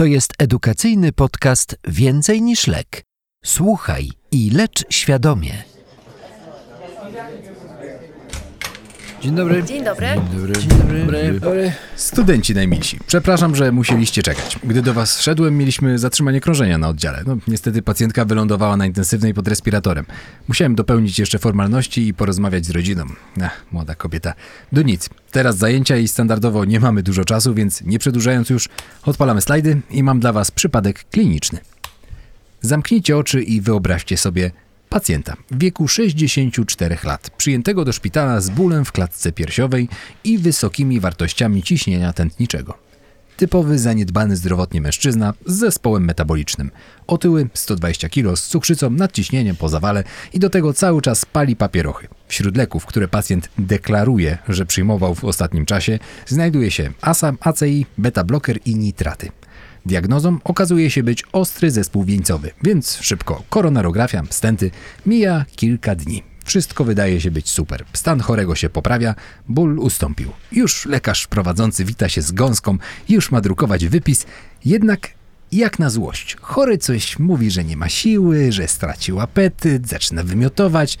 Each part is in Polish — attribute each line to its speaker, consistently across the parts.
Speaker 1: To jest edukacyjny podcast Więcej niż lek. Słuchaj i lecz świadomie.
Speaker 2: Dzień dobry.
Speaker 3: Dzień dobry.
Speaker 2: Dobry. Dzień dobry. dobry.
Speaker 4: Studenci najmilsi, przepraszam, że musieliście czekać. Gdy do was szedłem, mieliśmy zatrzymanie krążenia na oddziale. No, niestety pacjentka wylądowała na intensywnej pod respiratorem. Musiałem dopełnić jeszcze formalności i porozmawiać z rodziną. Ach, młoda kobieta. Do nic. Teraz zajęcia i standardowo nie mamy dużo czasu, więc nie przedłużając już, odpalamy slajdy i mam dla was przypadek kliniczny. Zamknijcie oczy i wyobraźcie sobie pacjenta w wieku 64 lat, przyjętego do szpitala z bólem w klatce piersiowej i wysokimi wartościami ciśnienia tętniczego. Typowy, zaniedbany zdrowotnie mężczyzna z zespołem metabolicznym. Otyły, 120 kg, z cukrzycą, nadciśnieniem po zawale i do tego cały czas pali papierochy. Wśród leków, które pacjent deklaruje, że przyjmował w ostatnim czasie, znajduje się ASA, ACI, beta-bloker i nitraty. Diagnozą okazuje się być ostry zespół wieńcowy, więc szybko koronarografia, stenty, mija kilka dni. Wszystko wydaje się być super. Stan chorego się poprawia, ból ustąpił. Już lekarz prowadzący wita się z gąską, już ma drukować wypis, jednak jak na złość. Chory coś mówi, że nie ma siły, że stracił apetyt, zaczyna wymiotować.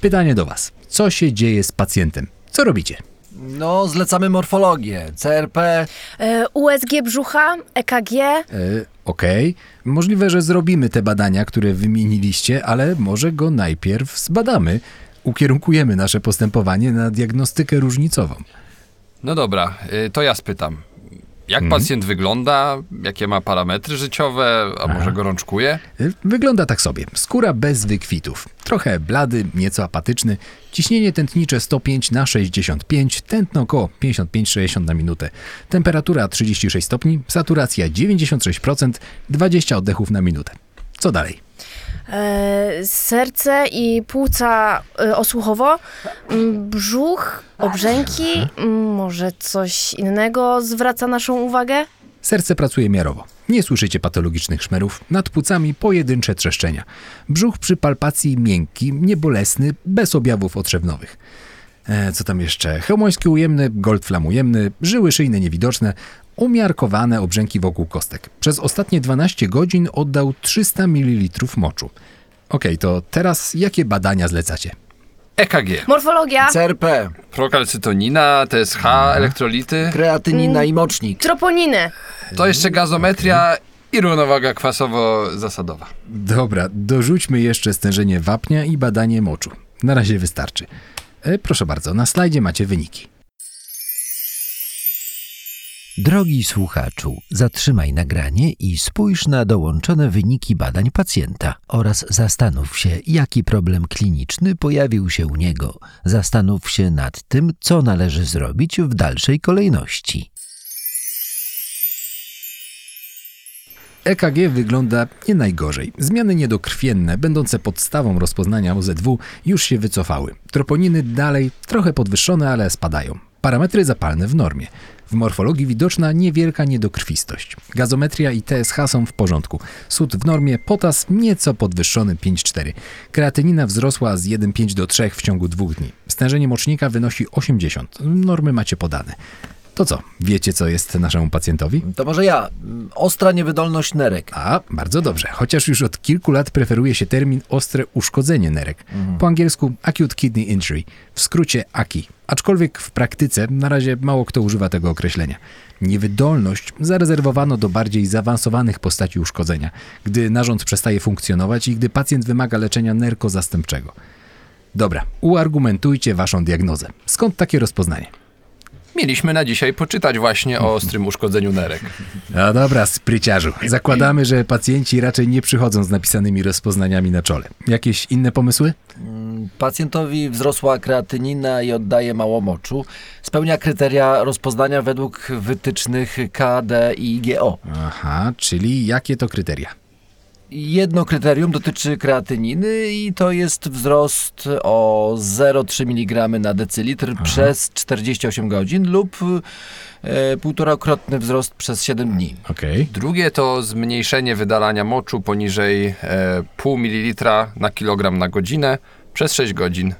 Speaker 4: Pytanie do Was. Co się dzieje z pacjentem? Co robicie?
Speaker 2: No, zlecamy morfologię, CRP.
Speaker 3: E, USG brzucha, EKG.
Speaker 4: E, Okej, możliwe, że zrobimy te badania, które wymieniliście, ale może go najpierw zbadamy. Ukierunkujemy nasze postępowanie na diagnostykę różnicową.
Speaker 5: No dobra, y, to ja spytam. Jak pacjent wygląda? Jakie ma parametry życiowe? A może gorączkuje?
Speaker 4: Y, Wygląda tak sobie. Skóra bez wykwitów. Trochę blady, nieco apatyczny. Ciśnienie tętnicze 105 na 65, tętno około 55-60 na minutę. Temperatura 36 stopni, saturacja 96%, 20 oddechów na minutę. Co dalej?
Speaker 3: E, serce i płuca e, osłuchowo. Mm, Brzuch, obrzęki. mm, Może coś innego zwraca naszą uwagę?
Speaker 4: Serce pracuje miarowo. Nie słyszycie patologicznych szmerów, nad płucami pojedyncze trzeszczenia. Brzuch przy palpacji miękki, niebolesny, bez objawów otrzewnowych. E, co tam jeszcze? Chełmoński ujemny, goldflam ujemny, żyły szyjne niewidoczne, umiarkowane obrzęki wokół kostek. Przez ostatnie 12 godzin oddał 300 ml moczu. Okej, to teraz jakie badania zlecacie?
Speaker 5: EKG,
Speaker 3: Morfologia,
Speaker 2: CRP,
Speaker 5: prokalcytonina, TSH, elektrolity.
Speaker 2: kreatynina i mocznik.
Speaker 3: troponiny.
Speaker 5: To jeszcze gazometria i równowaga kwasowo-zasadowa.
Speaker 4: Dobra, dorzućmy jeszcze stężenie wapnia i badanie moczu. Na razie wystarczy. E, proszę bardzo, na slajdzie macie wyniki.
Speaker 1: Drogi słuchaczu, zatrzymaj nagranie i spójrz na dołączone wyniki badań pacjenta oraz zastanów się, jaki problem kliniczny pojawił się u niego. Zastanów się nad tym, co należy zrobić w dalszej kolejności.
Speaker 4: EKG wygląda nie najgorzej. Zmiany niedokrwienne, będące podstawą rozpoznania OZW, już się wycofały. Troponiny dalej trochę podwyższone, ale spadają. Parametry zapalne w normie. W morfologii widoczna niewielka niedokrwistość. Gazometria i TSH są w porządku. Sód w normie, potas nieco podwyższony 5,4. Kreatynina wzrosła z 1,5 do 3 w ciągu dwóch dni. Stężenie mocznika wynosi 80. Normy macie podane. To co, wiecie co jest naszemu pacjentowi?
Speaker 2: To może ja. Ostra niewydolność nerek.
Speaker 4: A, bardzo dobrze. Chociaż już od kilku lat preferuje się termin ostre uszkodzenie nerek. Po angielsku acute kidney injury, w skrócie AKI. Aczkolwiek w praktyce na razie mało kto używa tego określenia. Niewydolność zarezerwowano do bardziej zaawansowanych postaci uszkodzenia, gdy narząd przestaje funkcjonować i gdy pacjent wymaga leczenia nerkozastępczego. Dobra, uargumentujcie waszą diagnozę. Skąd takie rozpoznanie?
Speaker 5: Mieliśmy na dzisiaj poczytać właśnie o ostrym uszkodzeniu nerek.
Speaker 4: No dobra, spryciarzu. Zakładamy, że pacjenci raczej nie przychodzą z napisanymi rozpoznaniami na czole. Jakieś inne pomysły?
Speaker 2: Pacjentowi wzrosła kreatynina i oddaje mało moczu. Spełnia kryteria rozpoznania według wytycznych KD i GO.
Speaker 4: Aha, czyli jakie to kryteria?
Speaker 2: Jedno kryterium dotyczy kreatyniny i to jest wzrost o 0,3 mg na decylitr przez 48 godzin lub e, półtorakrotny wzrost przez 7 dni.
Speaker 4: Okej.
Speaker 5: Drugie to zmniejszenie wydalania moczu poniżej e, pół mililitra na kilogram na godzinę przez 6 godzin.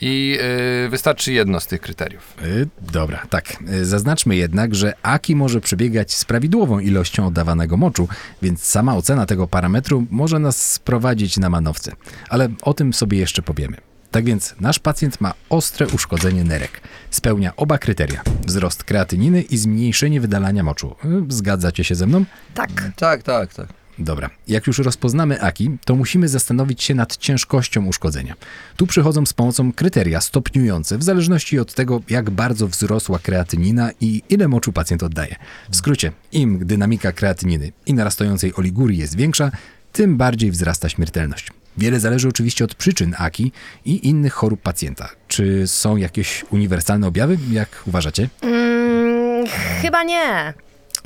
Speaker 5: I y, wystarczy jedno z tych kryteriów.
Speaker 4: Y, dobra, tak. Y, zaznaczmy jednak, że AKI może przebiegać z prawidłową ilością oddawanego moczu, więc sama ocena tego parametru może nas sprowadzić na manowce. Ale o tym sobie jeszcze powiemy. Tak więc nasz pacjent ma ostre uszkodzenie nerek. Spełnia oba kryteria: wzrost kreatyniny i zmniejszenie wydalania moczu. Y, Zgadzacie się ze mną?
Speaker 3: Tak.
Speaker 2: Tak, tak, tak.
Speaker 4: Dobra, jak już rozpoznamy AKI, to musimy zastanowić się nad ciężkością uszkodzenia. Tu przychodzą z pomocą kryteria stopniujące w zależności od tego, jak bardzo wzrosła kreatynina i ile moczu pacjent oddaje. W skrócie, im dynamika kreatyniny i narastającej oligurii jest większa, tym bardziej wzrasta śmiertelność. Wiele zależy oczywiście od przyczyn AKI i innych chorób pacjenta. Czy są jakieś uniwersalne objawy, jak uważacie?
Speaker 3: Mm, chyba nie.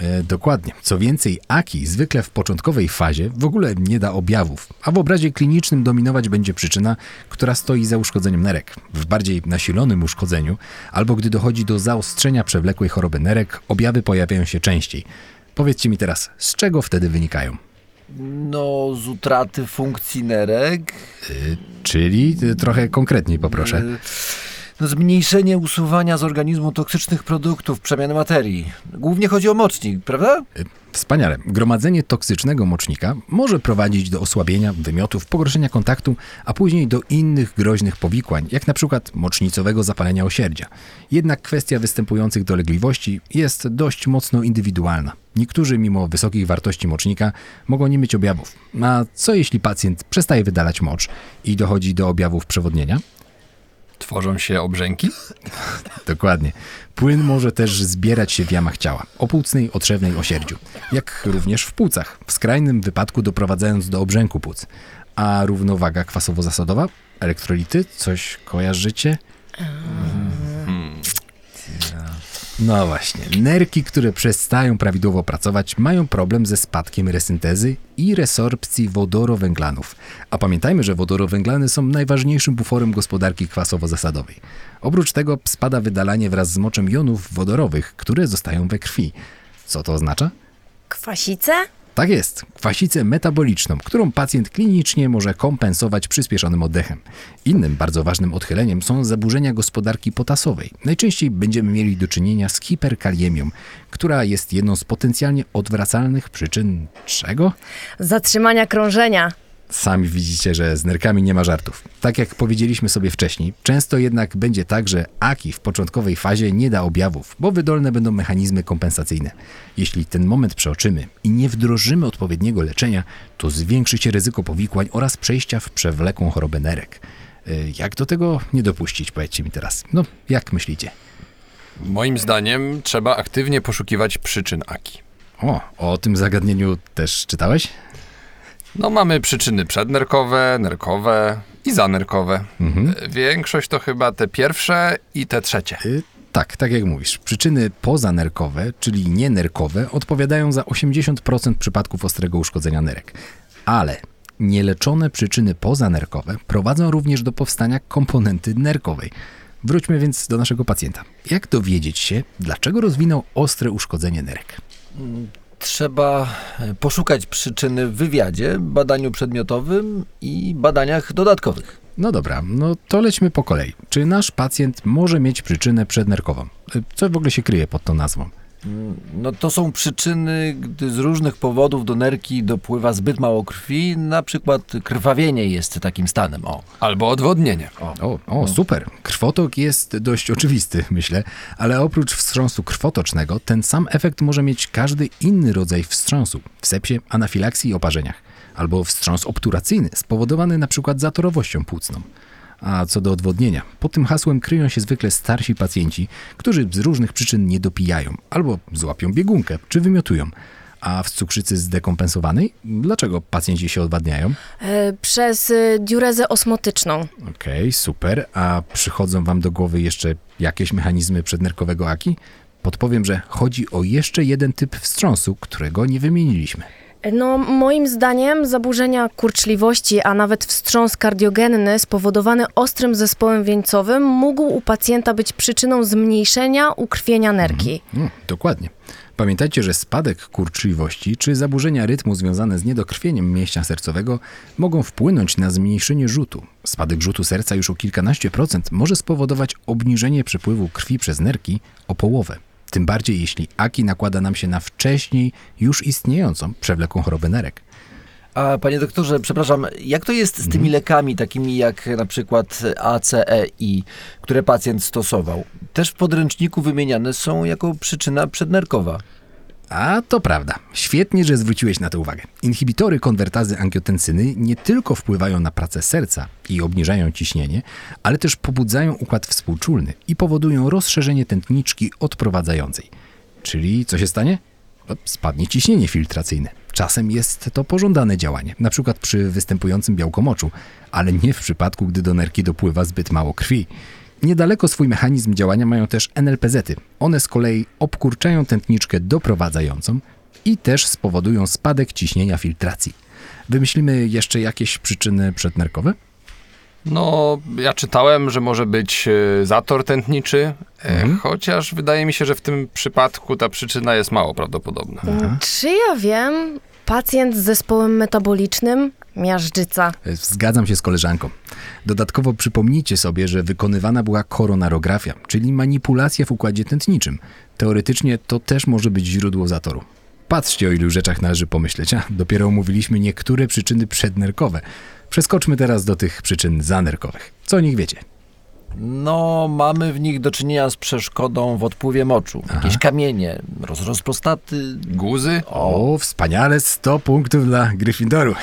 Speaker 4: E, dokładnie. Co więcej, AKI zwykle w początkowej fazie w ogóle nie da objawów, a w obrazie klinicznym dominować będzie przyczyna, która stoi za uszkodzeniem nerek. W bardziej nasilonym uszkodzeniu, albo gdy dochodzi do zaostrzenia przewlekłej choroby nerek, objawy pojawiają się częściej. Powiedzcie mi teraz, z czego wtedy wynikają?
Speaker 2: No, z utraty funkcji nerek.
Speaker 4: Czyli y, trochę konkretniej poproszę.
Speaker 2: y, No, zmniejszenie usuwania z organizmu toksycznych produktów, przemiany materii. Głównie chodzi o mocznik, prawda?
Speaker 4: Wspaniale. Gromadzenie toksycznego mocznika może prowadzić do osłabienia, wymiotów, pogorszenia kontaktu, a później do innych groźnych powikłań, jak na przykład mocznicowego zapalenia osierdzia. Jednak kwestia występujących dolegliwości jest dość mocno indywidualna. Niektórzy, mimo wysokich wartości mocznika, mogą nie mieć objawów. A co jeśli pacjent przestaje wydalać mocz i dochodzi do objawów przewodnienia?
Speaker 5: Tworzą się obrzęki?
Speaker 4: Dokładnie. Płyn może też zbierać się w jamach ciała, opłucnej, otrzewnej, osierdziu, jak również w płucach, w skrajnym wypadku doprowadzając do obrzęku płuc. A równowaga kwasowo-zasadowa? Elektrolity? Coś kojarzycie? No właśnie, nerki, które przestają prawidłowo pracować, mają problem ze spadkiem resyntezy i resorpcji wodorowęglanów. A pamiętajmy, że wodorowęglany są najważniejszym buforem gospodarki kwasowo-zasadowej. Oprócz tego spada wydalanie wraz z moczem jonów wodorowych, które zostają we krwi. Co to oznacza?
Speaker 3: Kwasice?
Speaker 4: Tak jest, kwasicę metaboliczną, którą pacjent klinicznie może kompensować przyspieszonym oddechem. Innym bardzo ważnym odchyleniem są zaburzenia gospodarki potasowej. Najczęściej będziemy mieli do czynienia z hiperkaliemią, która jest jedną z potencjalnie odwracalnych przyczyn czego?
Speaker 3: Zatrzymania krążenia.
Speaker 4: Sami widzicie, że z nerkami nie ma żartów. Tak jak powiedzieliśmy sobie wcześniej, często jednak będzie tak, że AKI w początkowej fazie nie da objawów, bo wydolne będą mechanizmy kompensacyjne. Jeśli ten moment przeoczymy i nie wdrożymy odpowiedniego leczenia, to zwiększy się ryzyko powikłań oraz przejścia w przewlekłą chorobę nerek. Y, Jak do tego nie dopuścić, powiedzcie mi teraz. No, jak myślicie?
Speaker 5: Moim zdaniem trzeba aktywnie poszukiwać przyczyn AKI.
Speaker 4: O, o tym zagadnieniu też czytałeś?
Speaker 5: No mamy przyczyny przednerkowe, nerkowe i zanerkowe. E, Większość to chyba te pierwsze i te trzecie.
Speaker 4: Y, Tak, tak jak mówisz. Przyczyny pozanerkowe, czyli nienerkowe, odpowiadają za 80% przypadków ostrego uszkodzenia nerek. Ale nieleczone przyczyny pozanerkowe prowadzą również do powstania komponenty nerkowej. Wróćmy więc do naszego pacjenta. Jak dowiedzieć się, dlaczego rozwinął ostre uszkodzenie nerek?
Speaker 2: Trzeba e, poszukać przyczyny w wywiadzie, badaniu przedmiotowym i badaniach dodatkowych.
Speaker 4: No dobra, no to lećmy po kolei. Czy nasz pacjent może mieć przyczynę przednerkową? Y, Co w ogóle się kryje pod tą nazwą?
Speaker 2: No to są przyczyny, gdy z różnych powodów do nerki dopływa zbyt mało krwi, na przykład krwawienie jest takim stanem. O.
Speaker 5: Albo odwodnienie.
Speaker 4: O, o, super. Krwotok jest dość oczywisty, myślę, ale oprócz wstrząsu krwotocznego, ten sam efekt może mieć każdy inny rodzaj wstrząsu w sepsie, anafilakcji i oparzeniach, albo wstrząs obturacyjny spowodowany na przykład zatorowością płucną. A co do odwodnienia, pod tym hasłem kryją się zwykle starsi pacjenci, którzy z różnych przyczyn nie dopijają, albo złapią biegunkę, czy wymiotują. A w cukrzycy zdekompensowanej, dlaczego pacjenci się odwadniają?
Speaker 3: E, przez y, diurezę osmotyczną.
Speaker 4: Okej, super. A przychodzą wam do głowy jeszcze jakieś mechanizmy przednerkowego AKI? Podpowiem, że chodzi o jeszcze jeden typ wstrząsu, którego nie wymieniliśmy.
Speaker 3: No, moim zdaniem zaburzenia kurczliwości, a nawet wstrząs kardiogenny spowodowany ostrym zespołem wieńcowym mógł u pacjenta być przyczyną zmniejszenia ukrwienia nerki.
Speaker 4: No, dokładnie. Pamiętajcie, że spadek kurczliwości czy zaburzenia rytmu związane z niedokrwieniem mięśnia sercowego mogą wpłynąć na zmniejszenie rzutu. Spadek rzutu serca już o kilkanaście procent może spowodować obniżenie przepływu krwi przez nerki o połowę. Tym bardziej jeśli aki nakłada nam się na wcześniej już istniejącą przewlekłą chorobę nerek.
Speaker 2: A panie doktorze, przepraszam, jak to jest z tymi lekami, takimi jak na przykład ACEI, które pacjent stosował? Też w podręczniku wymieniane są jako przyczyna przednerkowa.
Speaker 4: A to prawda. Świetnie, że zwróciłeś na to uwagę. Inhibitory konwertazy angiotensyny nie tylko wpływają na pracę serca i obniżają ciśnienie, ale też pobudzają układ współczulny i powodują rozszerzenie tętniczki odprowadzającej. Czyli co się stanie? No, Spadnie ciśnienie filtracyjne. Czasem jest to pożądane działanie, na przykład przy występującym białkomoczu, ale nie w przypadku, gdy do nerki dopływa zbyt mało krwi. Niedaleko swój mechanizm działania mają też NLPZ-y. One z kolei obkurczają tętniczkę doprowadzającą i też spowodują spadek ciśnienia filtracji. Wymyślimy jeszcze jakieś przyczyny przednerkowe?
Speaker 5: No, ja czytałem, że może być e, zator tętniczy, e, chociaż wydaje mi się, że w tym przypadku ta przyczyna jest mało prawdopodobna.
Speaker 3: Czy ja wiem, pacjent z zespołem metabolicznym, miażdżyca.
Speaker 4: Zgadzam się z koleżanką. Dodatkowo przypomnijcie sobie, że wykonywana była koronarografia, czyli manipulacja w układzie tętniczym. Teoretycznie to też może być źródło zatoru. Patrzcie, o ilu rzeczach należy pomyśleć, a dopiero omówiliśmy niektóre przyczyny przednerkowe. Przeskoczmy teraz do tych przyczyn zanerkowych. Co o nich wiecie?
Speaker 2: No, mamy w nich do czynienia z przeszkodą w odpływie moczu. Jakieś kamienie, rozrost prostaty.
Speaker 5: Guzy?
Speaker 4: O, wspaniale, 100 punktów dla Gryffindoru.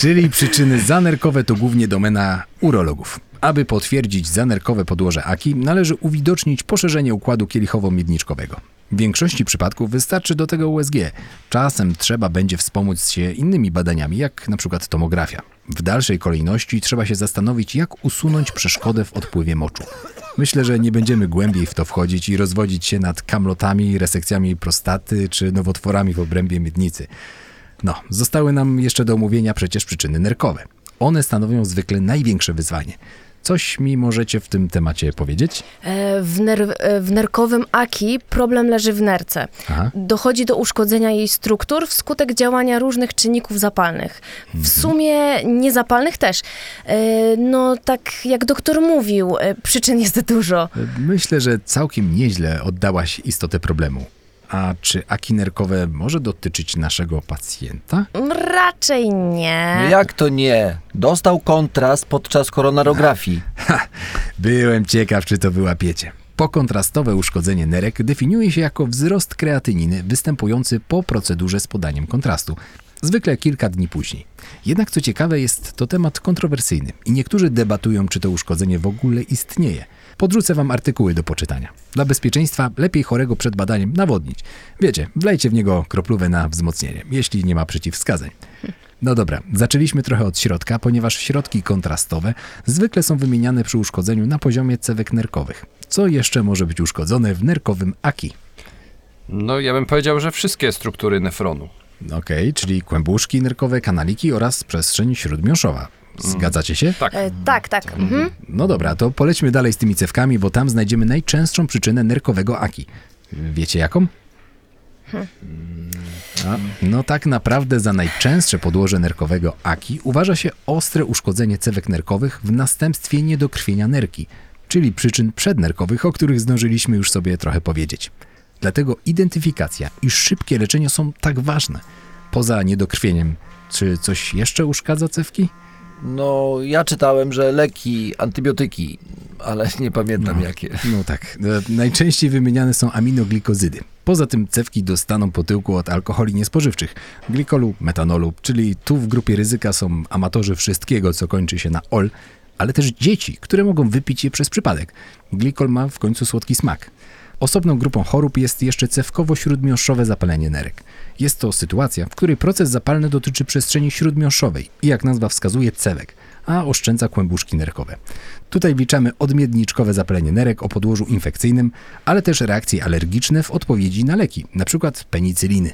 Speaker 4: Czyli przyczyny zanerkowe to głównie domena urologów. Aby potwierdzić zanerkowe podłoże aki, należy uwidocznić poszerzenie układu kielichowo-miedniczkowego. W większości przypadków wystarczy do tego USG. Czasem trzeba będzie wspomóc się innymi badaniami, jak na przykład tomografia. W dalszej kolejności trzeba się zastanowić, jak usunąć przeszkodę w odpływie moczu. Myślę, że nie będziemy głębiej w to wchodzić i rozwodzić się nad kamlotami, resekcjami prostaty czy nowotworami w obrębie miednicy. No, zostały nam jeszcze do omówienia przecież przyczyny nerkowe. One stanowią zwykle największe wyzwanie. Coś mi możecie w tym temacie powiedzieć?
Speaker 3: E, W, ner- e, w nerkowym aki problem leży w nerce.
Speaker 4: Aha.
Speaker 3: Dochodzi do uszkodzenia jej struktur wskutek działania różnych czynników zapalnych. W sumie niezapalnych też. E, No, tak jak doktor mówił, przyczyn jest dużo.
Speaker 4: Myślę, że całkiem nieźle oddałaś istotę problemu. A czy aki nerkowe może dotyczyć naszego pacjenta?
Speaker 3: Raczej nie.
Speaker 2: No jak to nie? Dostał kontrast podczas koronarografii.
Speaker 4: Byłem ciekaw, czy to wyłapiecie. Pokontrastowe uszkodzenie nerek definiuje się jako wzrost kreatyniny występujący po procedurze z podaniem kontrastu, zwykle kilka dni później. Jednak co ciekawe, jest to temat kontrowersyjny i niektórzy debatują, czy to uszkodzenie w ogóle istnieje. Podrzucę wam artykuły do poczytania. Dla bezpieczeństwa lepiej chorego przed badaniem nawodnić. Wiecie, wlejcie w niego kroplówę na wzmocnienie, jeśli nie ma przeciwwskazań. No dobra, zaczęliśmy trochę od środka, ponieważ środki kontrastowe zwykle są wymieniane przy uszkodzeniu na poziomie cewek nerkowych. Co jeszcze może być uszkodzone w nerkowym aki?
Speaker 5: No, ja bym powiedział, że wszystkie struktury nefronu.
Speaker 4: Okej, czyli kłębuszki nerkowe, kanaliki oraz przestrzeń śródmiąższowa. Zgadzacie się?
Speaker 5: Tak.
Speaker 3: E, tak, tak. Mhm.
Speaker 4: No dobra, to polećmy dalej z tymi cewkami, bo tam znajdziemy najczęstszą przyczynę nerkowego aki. Wiecie jaką? A, no tak naprawdę za najczęstsze podłoże nerkowego aki uważa się ostre uszkodzenie cewek nerkowych w następstwie niedokrwienia nerki, czyli przyczyn przednerkowych, o których zdążyliśmy już sobie trochę powiedzieć. Dlatego identyfikacja i szybkie leczenie są tak ważne. Poza niedokrwieniem, czy coś jeszcze uszkadza cewki?
Speaker 2: No, ja czytałem, że leki, antybiotyki, ale nie pamiętam jakie.
Speaker 4: No tak. E, Najczęściej wymieniane są aminoglikozydy. Poza tym cewki dostaną po tyłku od alkoholi niespożywczych, glikolu, metanolu, czyli tu w grupie ryzyka są amatorzy wszystkiego, co kończy się na ol, ale też dzieci, które mogą wypić je przez przypadek. Glikol ma w końcu słodki smak. Osobną grupą chorób jest jeszcze cewkowo-śródmiąższowe zapalenie nerek. Jest to sytuacja, w której proces zapalny dotyczy przestrzeni śródmiąższowej i jak nazwa wskazuje cewek, a oszczędza kłębuszki nerkowe. Tutaj wliczamy odmiedniczkowe zapalenie nerek o podłożu infekcyjnym, ale też reakcje alergiczne w odpowiedzi na leki, np. penicyliny.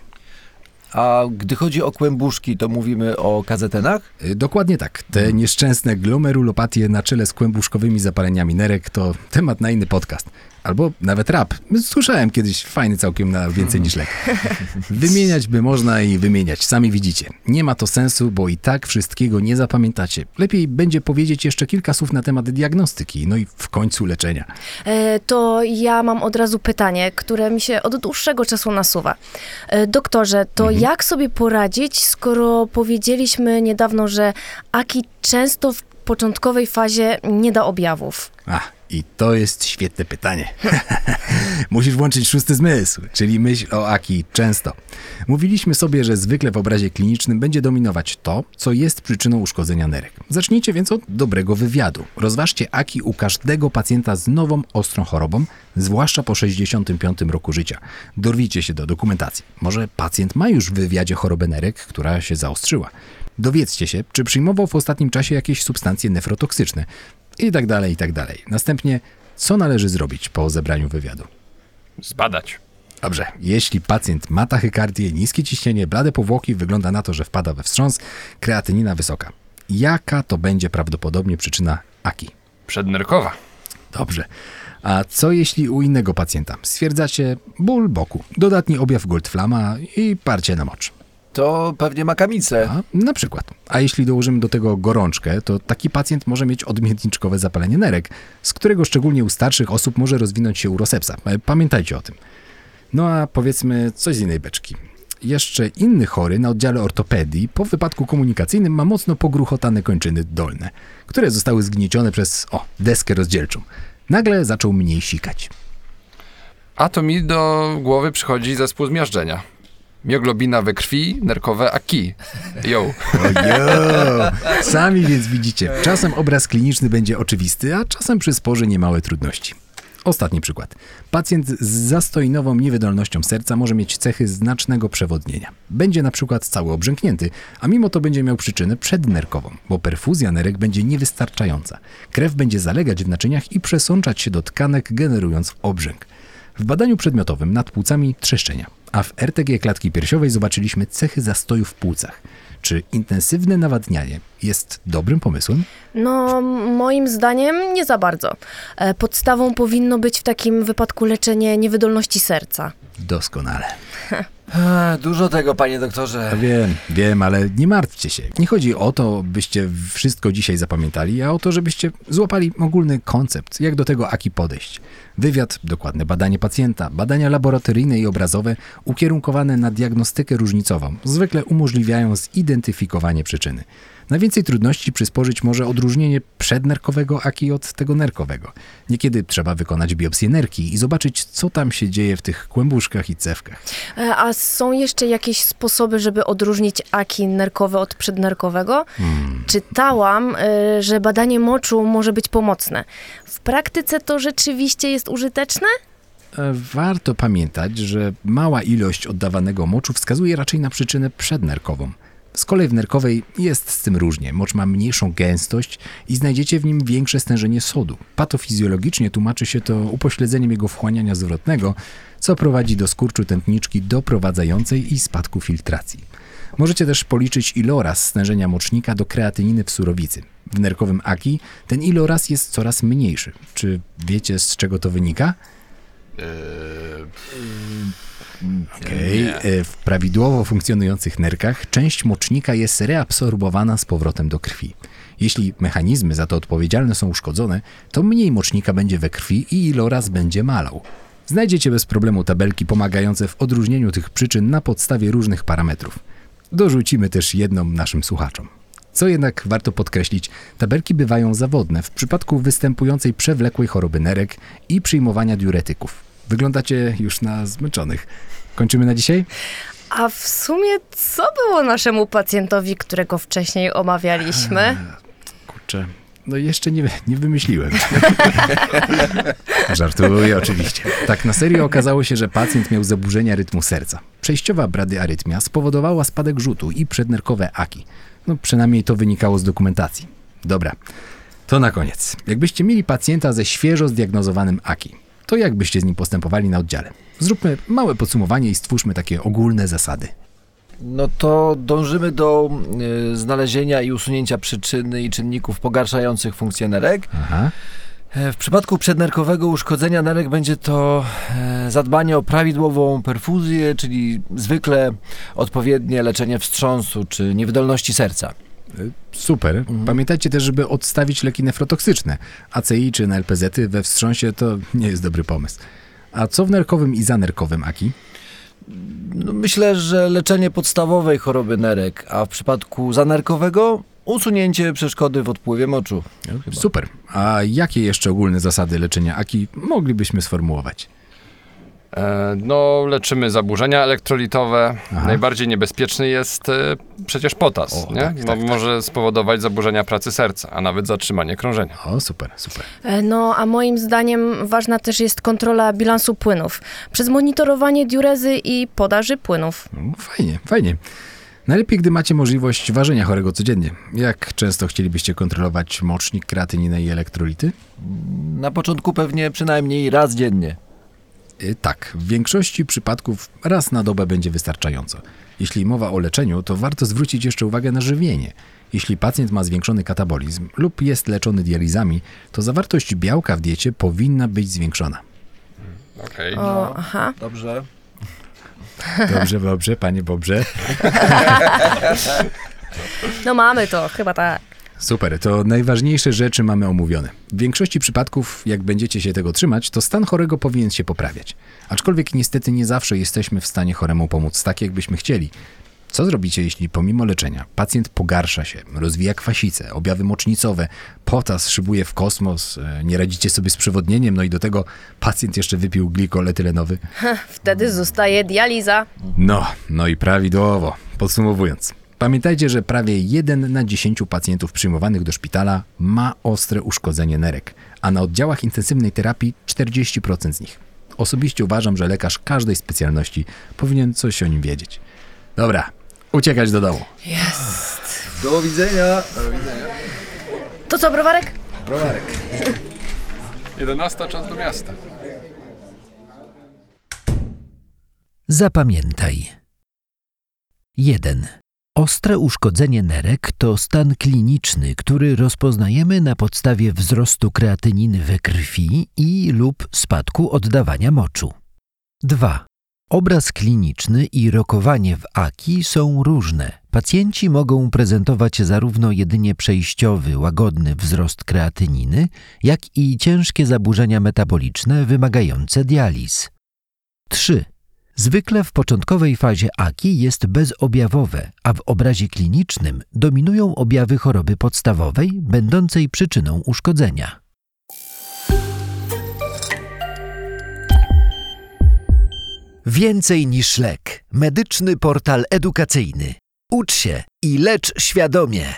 Speaker 2: A gdy chodzi o kłębuszki, to mówimy o kazetenach?
Speaker 4: Y, Dokładnie tak. Te nieszczęsne glomerulopatie na czele z kłębuszkowymi zapaleniami nerek to temat na inny podcast. Albo nawet rap. Słyszałem kiedyś fajny całkiem na więcej niż lek. Wymieniać by można i wymieniać, sami widzicie. Nie ma to sensu, bo i tak wszystkiego nie zapamiętacie. Lepiej będzie powiedzieć jeszcze kilka słów na temat diagnostyki, no i w końcu leczenia.
Speaker 3: E, to ja mam od razu pytanie, które mi się od dłuższego czasu nasuwa. E, doktorze, to jak sobie poradzić, skoro powiedzieliśmy niedawno, że Aki często w początkowej fazie nie da objawów?
Speaker 4: A, i to jest świetne pytanie. Musisz włączyć szósty zmysł, czyli myśl o Aki często. Mówiliśmy sobie, że zwykle w obrazie klinicznym będzie dominować to, co jest przyczyną uszkodzenia nerek. Zacznijcie więc od dobrego wywiadu. Rozważcie Aki u każdego pacjenta z nową, ostrą chorobą, zwłaszcza po 65 roku życia. Dorwijcie się do dokumentacji. Może pacjent ma już w wywiadzie chorobę nerek, która się zaostrzyła. Dowiedzcie się, czy przyjmował w ostatnim czasie jakieś substancje nefrotoksyczne i tak dalej, i tak dalej. Następnie, co należy zrobić po zebraniu wywiadu?
Speaker 5: Zbadać.
Speaker 4: Dobrze, jeśli pacjent ma tachykardię, niskie ciśnienie, blade powłoki, wygląda na to, że wpada we wstrząs, kreatynina wysoka. Jaka to będzie prawdopodobnie przyczyna AKI?
Speaker 5: Przednerkowa.
Speaker 4: Dobrze. A co jeśli u innego pacjenta stwierdzacie ból boku, dodatni objaw Goldflama i parcie na mocz?
Speaker 2: To pewnie makamice.
Speaker 4: A, na przykład. A jeśli dołożymy do tego gorączkę, to taki pacjent może mieć odmiedniczkowe zapalenie nerek, z którego szczególnie u starszych osób może rozwinąć się urosepsa. E, Pamiętajcie o tym. No a powiedzmy coś z innej beczki. Jeszcze inny chory na oddziale ortopedii po wypadku komunikacyjnym ma mocno pogruchotane kończyny dolne, które zostały zgniecione przez, o, deskę rozdzielczą. Nagle zaczął mniej sikać.
Speaker 5: A to mi do głowy przychodzi zespół zmiażdżenia. Mioglobina we krwi, nerkowe aki. Yo.
Speaker 4: Ojo! Sami więc widzicie, czasem obraz kliniczny będzie oczywisty, a czasem przysporzy niemałe trudności. Ostatni przykład. Pacjent z zastojnową niewydolnością serca może mieć cechy znacznego przewodnienia. Będzie na przykład cały obrzęknięty, a mimo to będzie miał przyczynę przednerkową, bo perfuzja nerek będzie niewystarczająca. Krew będzie zalegać w naczyniach i przesączać się do tkanek, generując obrzęk. W badaniu przedmiotowym nad płucami trzeszczenia, a w RTG klatki piersiowej zobaczyliśmy cechy zastoju w płucach. Czy intensywne nawadnianie jest dobrym pomysłem?
Speaker 3: No, moim zdaniem nie za bardzo. E, Podstawą powinno być w takim wypadku leczenie niewydolności serca.
Speaker 4: Doskonale.
Speaker 2: Dużo tego, panie doktorze.
Speaker 4: Ja wiem, wiem, ale nie martwcie się. Nie chodzi o to, byście wszystko dzisiaj zapamiętali, a o to, żebyście złapali ogólny koncept, jak do tego aki podejść. Wywiad, dokładne badanie pacjenta, badania laboratoryjne i obrazowe ukierunkowane na diagnostykę różnicową zwykle umożliwiają zidentyfikowanie przyczyny. Najwięcej trudności przysporzyć może odróżnienie przednerkowego aki od tego nerkowego. Niekiedy trzeba wykonać biopsję nerki i zobaczyć, co tam się dzieje w tych kłębuszkach i cewkach.
Speaker 3: E, A są jeszcze jakieś sposoby, żeby odróżnić aki nerkowe od przednerkowego? Czytałam, e, że badanie moczu może być pomocne. W praktyce to rzeczywiście jest użyteczne?
Speaker 4: E, Warto pamiętać, że mała ilość oddawanego moczu wskazuje raczej na przyczynę przednerkową. Z kolei w nerkowej jest z tym różnie. Mocz ma mniejszą gęstość i znajdziecie w nim większe stężenie sodu. Patofizjologicznie tłumaczy się to upośledzeniem jego wchłaniania zwrotnego, co prowadzi do skurczu tętniczki doprowadzającej i spadku filtracji. Możecie też policzyć iloraz stężenia mocznika do kreatyniny w surowicy. W nerkowym aki ten iloraz jest coraz mniejszy. Czy wiecie z czego to wynika? Okej. E, W prawidłowo funkcjonujących nerkach część mocznika jest reabsorbowana z powrotem do krwi. Jeśli mechanizmy za to odpowiedzialne są uszkodzone, to mniej mocznika będzie we krwi i iloraz będzie malał. Znajdziecie bez problemu tabelki pomagające w odróżnieniu tych przyczyn na podstawie różnych parametrów. Dorzucimy też jedną naszym słuchaczom. Co jednak warto podkreślić, tabelki bywają zawodne w przypadku występującej przewlekłej choroby nerek i przyjmowania diuretyków. Wyglądacie już na zmęczonych. Kończymy na dzisiaj?
Speaker 3: A w sumie co było naszemu pacjentowi, którego wcześniej omawialiśmy?
Speaker 4: Kurczę, no jeszcze nie, nie wymyśliłem. Żartuję oczywiście. Tak na serio okazało się, że pacjent miał zaburzenia rytmu serca. Przejściowa bradyarytmia spowodowała spadek rzutu i przednerkowe aki. No przynajmniej to wynikało z dokumentacji. Dobra, to na koniec. Jakbyście mieli pacjenta ze świeżo zdiagnozowanym aki, to jak byście z nim postępowali na oddziale? Zróbmy małe podsumowanie i stwórzmy takie ogólne zasady.
Speaker 2: no to dążymy do y, znalezienia i usunięcia przyczyny i czynników pogarszających funkcję nerek.
Speaker 4: Aha.
Speaker 2: E, W przypadku przednerkowego uszkodzenia nerek będzie to e, zadbanie o prawidłową perfuzję, czyli zwykle odpowiednie leczenie wstrząsu czy niewydolności serca.
Speaker 4: Super. Pamiętajcie też, żeby odstawić leki nefrotoksyczne. ACI czy NLPZ we wstrząsie to nie jest dobry pomysł. A co w nerkowym i zanerkowym, Aki?
Speaker 2: No, myślę, że leczenie podstawowej choroby nerek, a w przypadku zanerkowego usunięcie przeszkody w odpływie moczu.
Speaker 4: Super. A jakie jeszcze ogólne zasady leczenia Aki moglibyśmy sformułować?
Speaker 5: E, No, leczymy zaburzenia elektrolitowe.
Speaker 4: Aha.
Speaker 5: Najbardziej niebezpieczny jest e, przecież potas,
Speaker 4: O,
Speaker 5: nie?
Speaker 4: tak, tak, tak.
Speaker 5: Może spowodować zaburzenia pracy serca, a nawet zatrzymanie krążenia.
Speaker 4: O, super, super.
Speaker 3: E, No, a moim zdaniem ważna też jest kontrola bilansu płynów przez monitorowanie diurezy i podaży płynów.
Speaker 4: No, fajnie, fajnie. Najlepiej, gdy macie możliwość ważenia chorego codziennie. Jak często chcielibyście kontrolować mocznik, kreatyninę i elektrolity?
Speaker 2: Na początku pewnie przynajmniej raz dziennie.
Speaker 4: Y, Tak, w większości przypadków raz na dobę będzie wystarczająco. Jeśli mowa o leczeniu, to warto zwrócić jeszcze uwagę na żywienie. Jeśli pacjent ma zwiększony katabolizm lub jest leczony dializami, to zawartość białka w diecie powinna być zwiększona.
Speaker 5: Okej.
Speaker 3: O, aha.
Speaker 2: Dobrze.
Speaker 4: Dobrze, dobrze, panie Bobrze.
Speaker 3: No mamy to, chyba tak.
Speaker 4: Super, to najważniejsze rzeczy mamy omówione. W większości przypadków, jak będziecie się tego trzymać, to stan chorego powinien się poprawiać. Aczkolwiek niestety nie zawsze jesteśmy w stanie choremu pomóc tak, jakbyśmy chcieli. Co zrobicie, jeśli pomimo leczenia pacjent pogarsza się, rozwija kwasicę, objawy mocznicowe, potas szybuje w kosmos, e, nie radzicie sobie z przewodnieniem, no i do tego pacjent jeszcze wypił glikol etylenowy?
Speaker 3: Wtedy zostaje dializa.
Speaker 4: No, no i prawidłowo. Podsumowując, pamiętajcie, że prawie 1 na 10 pacjentów przyjmowanych do szpitala ma ostre uszkodzenie nerek, a na oddziałach intensywnej terapii 40% z nich. Osobiście uważam, że lekarz każdej specjalności powinien coś o nim wiedzieć. Dobra, uciekać do domu.
Speaker 2: Do widzenia.
Speaker 3: To co, browarek?
Speaker 5: 11 czas do miasta.
Speaker 1: Zapamiętaj. 1. Ostre uszkodzenie nerek to stan kliniczny, który rozpoznajemy na podstawie wzrostu kreatyniny we krwi i lub spadku oddawania moczu. 2. Obraz kliniczny i rokowanie w AKI są różne. Pacjenci mogą prezentować zarówno jedynie przejściowy, łagodny wzrost kreatyniny, jak i ciężkie zaburzenia metaboliczne wymagające dializ. 3. Zwykle w początkowej fazie AKI jest bezobjawowe, a w obrazie klinicznym dominują objawy choroby podstawowej, będącej przyczyną uszkodzenia. Więcej niż lek. Medyczny portal edukacyjny. Ucz się i lecz świadomie.